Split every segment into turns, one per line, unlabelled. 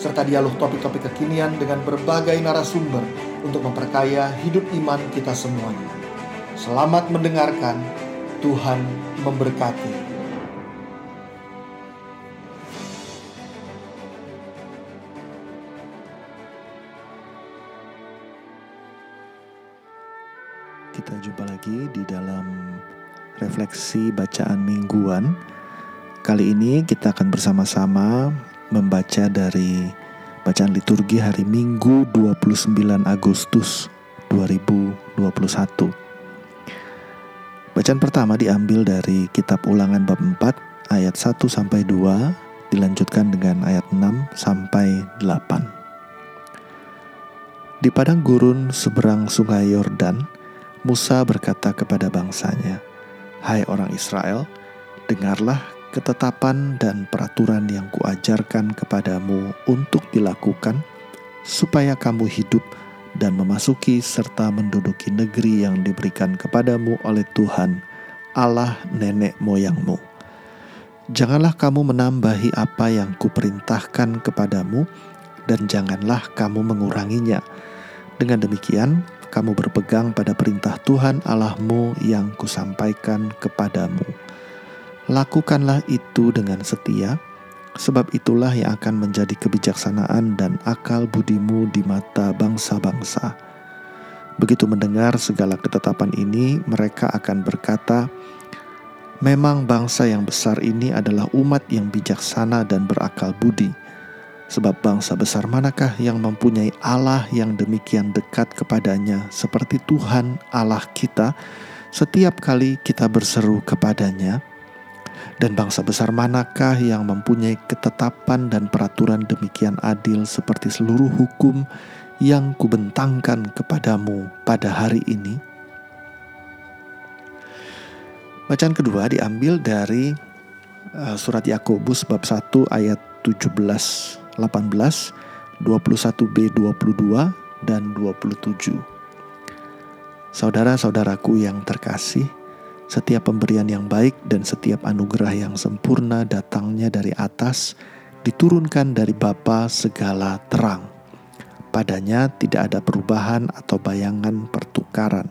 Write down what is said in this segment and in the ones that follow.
serta dialog topik-topik kekinian dengan berbagai narasumber untuk memperkaya hidup iman kita semuanya. Selamat mendengarkan, Tuhan memberkati.
Kita jumpa lagi di dalam refleksi bacaan mingguan. Kali ini kita akan bersama-sama membaca dari bacaan liturgi hari Minggu 29 Agustus 2021. Bacaan pertama diambil dari kitab Ulangan bab 4 ayat 1 sampai 2 dilanjutkan dengan ayat 6 sampai 8. Di padang gurun seberang sungai Yordan, Musa berkata kepada bangsanya, "Hai orang Israel, dengarlah ketetapan dan peraturan yang kuajarkan kepadamu untuk dilakukan, supaya kamu hidup dan memasuki serta menduduki negeri yang diberikan kepadamu oleh Tuhan, Allah nenek moyangmu. Janganlah kamu menambahi apa yang kuperintahkan kepadamu, dan janganlah kamu menguranginya. Dengan demikian, kamu berpegang pada perintah Tuhan Allahmu yang kusampaikan kepadamu Lakukanlah itu dengan setia, sebab itulah yang akan menjadi kebijaksanaan dan akal budimu di mata bangsa-bangsa. Begitu mendengar segala ketetapan ini, mereka akan berkata, "Memang bangsa yang besar ini adalah umat yang bijaksana dan berakal budi." Sebab bangsa besar manakah yang mempunyai Allah yang demikian dekat kepadanya seperti Tuhan Allah kita setiap kali kita berseru kepadanya? Dan bangsa besar manakah yang mempunyai ketetapan dan peraturan demikian adil seperti seluruh hukum yang kubentangkan kepadamu pada hari ini? Bacaan kedua diambil dari uh, surat Yakobus bab 1 ayat 17, 18, 21b, 22 dan 27. Saudara-saudaraku yang terkasih, setiap pemberian yang baik dan setiap anugerah yang sempurna datangnya dari atas, diturunkan dari Bapa segala terang. Padanya tidak ada perubahan atau bayangan pertukaran.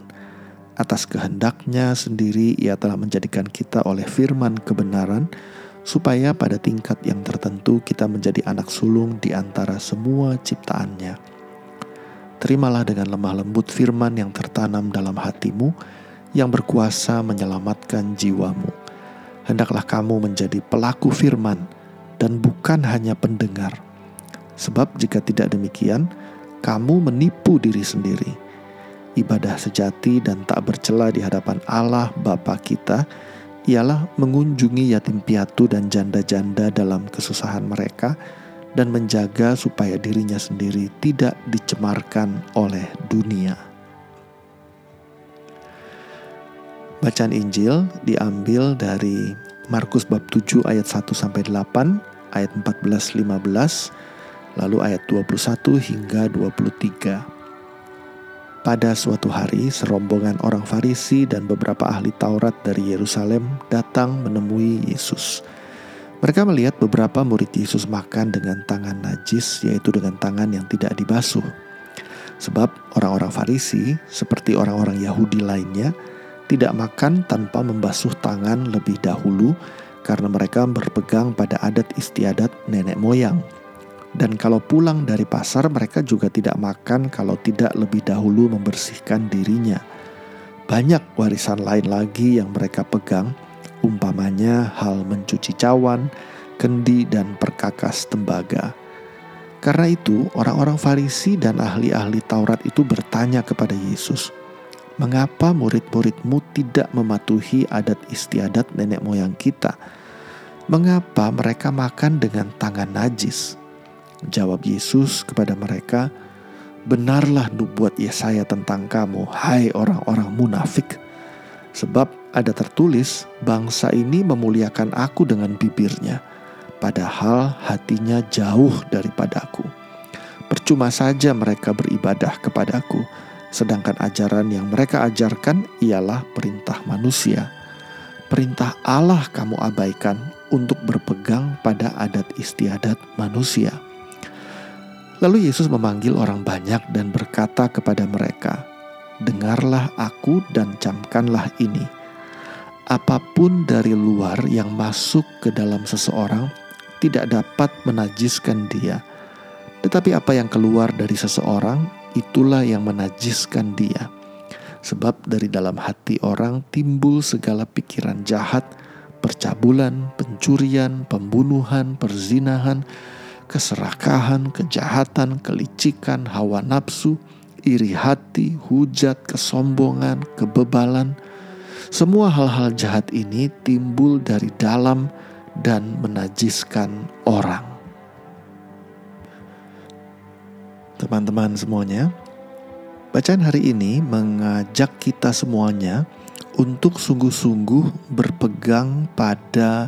Atas kehendaknya sendiri ia telah menjadikan kita oleh firman kebenaran, supaya pada tingkat yang tertentu kita menjadi anak sulung di antara semua ciptaannya. Terimalah dengan lemah lembut firman yang tertanam dalam hatimu, yang berkuasa menyelamatkan jiwamu. Hendaklah kamu menjadi pelaku firman dan bukan hanya pendengar. Sebab jika tidak demikian, kamu menipu diri sendiri. Ibadah sejati dan tak bercela di hadapan Allah Bapa kita ialah mengunjungi yatim piatu dan janda-janda dalam kesusahan mereka dan menjaga supaya dirinya sendiri tidak dicemarkan oleh dunia. Bacaan Injil diambil dari Markus bab 7 ayat 1 sampai 8, ayat 14 15, lalu ayat 21 hingga 23. Pada suatu hari, serombongan orang Farisi dan beberapa ahli Taurat dari Yerusalem datang menemui Yesus. Mereka melihat beberapa murid Yesus makan dengan tangan najis, yaitu dengan tangan yang tidak dibasuh. Sebab orang-orang Farisi, seperti orang-orang Yahudi lainnya, tidak makan tanpa membasuh tangan lebih dahulu karena mereka berpegang pada adat istiadat nenek moyang. Dan kalau pulang dari pasar mereka juga tidak makan kalau tidak lebih dahulu membersihkan dirinya. Banyak warisan lain lagi yang mereka pegang, umpamanya hal mencuci cawan, kendi dan perkakas tembaga. Karena itu, orang-orang Farisi dan ahli-ahli Taurat itu bertanya kepada Yesus, Mengapa murid-muridmu tidak mematuhi adat istiadat nenek moyang kita? Mengapa mereka makan dengan tangan najis? Jawab Yesus kepada mereka, benarlah nubuat Yesaya tentang kamu, hai orang-orang munafik. Sebab ada tertulis, bangsa ini memuliakan aku dengan bibirnya, padahal hatinya jauh daripadaku. Percuma saja mereka beribadah kepadaku, sedangkan ajaran yang mereka ajarkan ialah perintah manusia. Perintah Allah kamu abaikan untuk berpegang pada adat istiadat manusia. Lalu Yesus memanggil orang banyak dan berkata kepada mereka, "Dengarlah aku dan camkanlah ini. Apa pun dari luar yang masuk ke dalam seseorang tidak dapat menajiskan dia, tetapi apa yang keluar dari seseorang itulah yang menajiskan dia." Sebab dari dalam hati orang timbul segala pikiran jahat, percabulan, pencurian, pembunuhan, perzinahan, keserakahan, kejahatan, kelicikan, hawa nafsu, iri hati, hujat, kesombongan, kebebalan. Semua hal-hal jahat ini timbul dari dalam dan menajiskan orang. Teman-teman semuanya, bacaan hari ini mengajak kita semuanya untuk sungguh-sungguh berpegang pada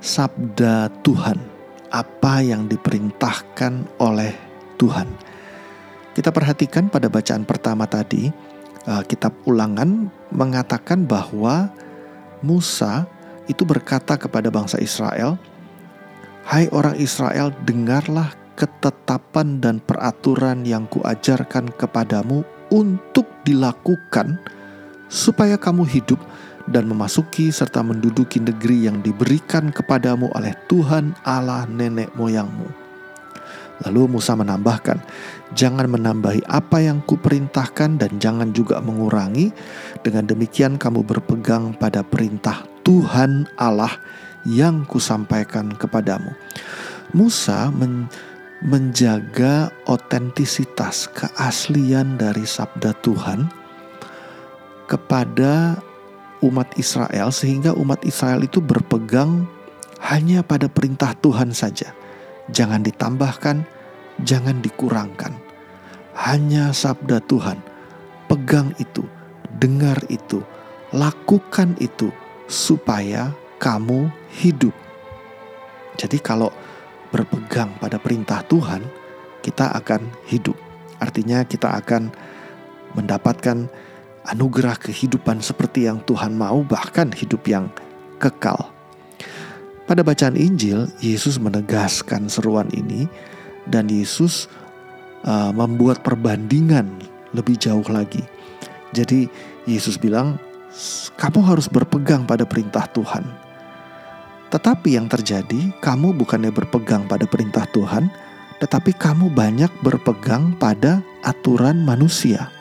sabda Tuhan apa yang diperintahkan oleh Tuhan. Kita perhatikan pada bacaan pertama tadi, uh, kitab Ulangan mengatakan bahwa Musa itu berkata kepada bangsa Israel, "Hai orang Israel, dengarlah ketetapan dan peraturan yang kuajarkan kepadamu untuk dilakukan supaya kamu hidup dan memasuki serta menduduki negeri yang diberikan kepadamu oleh Tuhan Allah nenek moyangmu. Lalu Musa menambahkan, jangan menambahi apa yang kuperintahkan dan jangan juga mengurangi. Dengan demikian kamu berpegang pada perintah Tuhan Allah yang kusampaikan kepadamu. Musa men menjaga otentisitas keaslian dari sabda Tuhan kepada umat Israel sehingga umat Israel itu berpegang hanya pada perintah Tuhan saja. Jangan ditambahkan, jangan dikurangkan. Hanya sabda Tuhan. Pegang itu, dengar itu, lakukan itu supaya kamu hidup. Jadi kalau berpegang pada perintah Tuhan, kita akan hidup. Artinya kita akan mendapatkan anugerah kehidupan seperti yang Tuhan mau, bahkan hidup yang kekal. Pada bacaan Injil, Yesus menegaskan seruan ini, dan Yesus uh, membuat perbandingan lebih jauh lagi. Jadi, Yesus bilang, "Kamu harus berpegang pada perintah Tuhan." Tetapi yang terjadi, kamu bukannya berpegang pada perintah Tuhan, tetapi kamu banyak berpegang pada aturan manusia.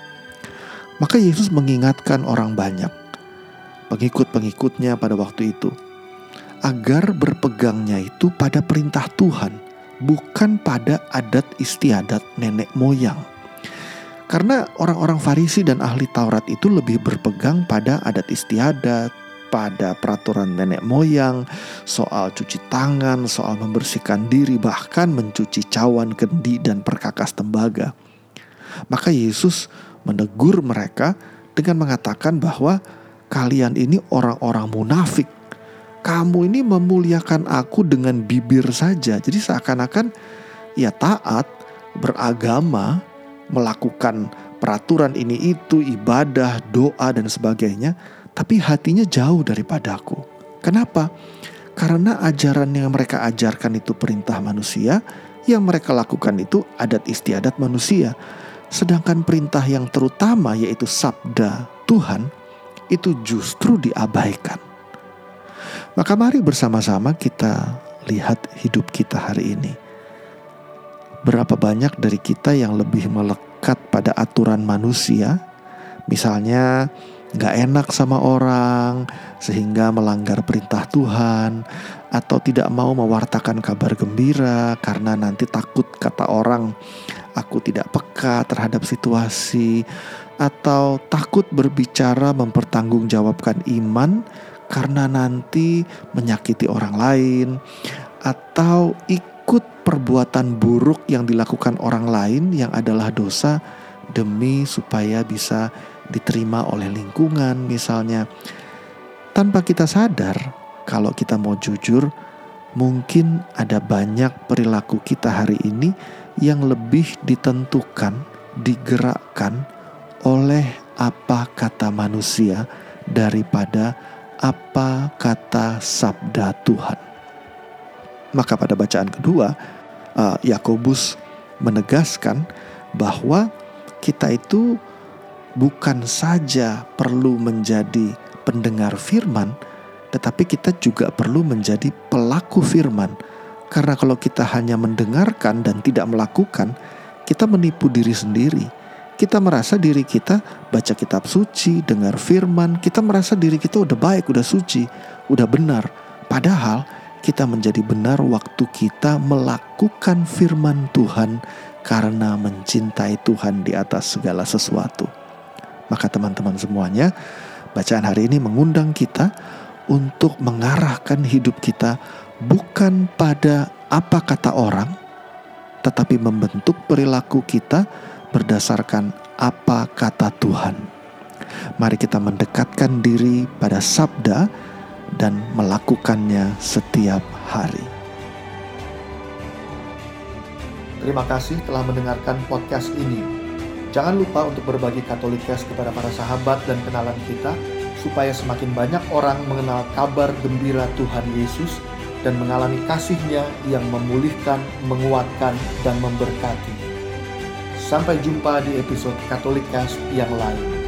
Maka Yesus mengingatkan orang banyak, pengikut-pengikutnya pada waktu itu, agar berpegangnya itu pada perintah Tuhan, bukan pada adat istiadat nenek moyang. Karena orang-orang Farisi dan ahli Taurat itu lebih berpegang pada adat istiadat, pada peraturan nenek moyang, soal cuci tangan, soal membersihkan diri, bahkan mencuci cawan, kendi, dan perkakas tembaga. Maka Yesus menegur mereka dengan mengatakan bahwa kalian ini orang-orang munafik. Kamu ini memuliakan aku dengan bibir saja. Jadi seakan-akan ya taat, beragama, melakukan peraturan ini itu, ibadah, doa dan sebagainya, tapi hatinya jauh daripadaku. Kenapa? Karena ajaran yang mereka ajarkan itu perintah manusia, yang mereka lakukan itu adat istiadat manusia. Sedangkan perintah yang terutama yaitu sabda Tuhan itu justru diabaikan. Maka mari bersama-sama kita lihat hidup kita hari ini. Berapa banyak dari kita yang lebih melekat pada aturan manusia, misalnya gak enak sama orang sehingga melanggar perintah Tuhan, atau tidak mau mewartakan kabar gembira karena nanti takut kata orang aku tidak peka terhadap situasi, atau takut berbicara mempertanggungjawabkan iman karena nanti menyakiti orang lain, atau ikut perbuatan buruk yang dilakukan orang lain yang adalah dosa demi supaya bisa diterima oleh lingkungan misalnya. Tanpa kita sadar, kalau kita mau jujur, mungkin ada banyak perilaku kita hari ini yang lebih ditentukan, digerakkan oleh apa kata manusia daripada apa kata sabda Tuhan. Maka pada bacaan kedua, uh, Yakobus menegaskan bahwa kita itu bukan saja perlu menjadi pendengar firman, tetapi kita juga perlu menjadi pelaku firman. Karena kalau kita hanya mendengarkan dan tidak melakukan, kita menipu diri sendiri kita merasa diri kita baca kitab suci, dengar firman, kita merasa diri kita udah baik, udah suci, udah benar. Padahal kita menjadi benar waktu kita melakukan firman Tuhan karena mencintai Tuhan di atas segala sesuatu. Maka teman-teman semuanya, bacaan hari ini mengundang kita untuk mengarahkan hidup kita bukan pada apa kata orang, tetapi membentuk perilaku kita berdasarkan apa kata Tuhan. Mari kita mendekatkan diri pada sabda dan melakukannya setiap hari.
Terima kasih telah mendengarkan podcast ini. Jangan lupa untuk berbagi Katolikes kepada para sahabat dan kenalan kita, supaya semakin banyak orang mengenal kabar gembira Tuhan Yesus dan mengalami kasihnya yang memulihkan, menguatkan, dan memberkati. Sampai jumpa di episode Katolik yang lain.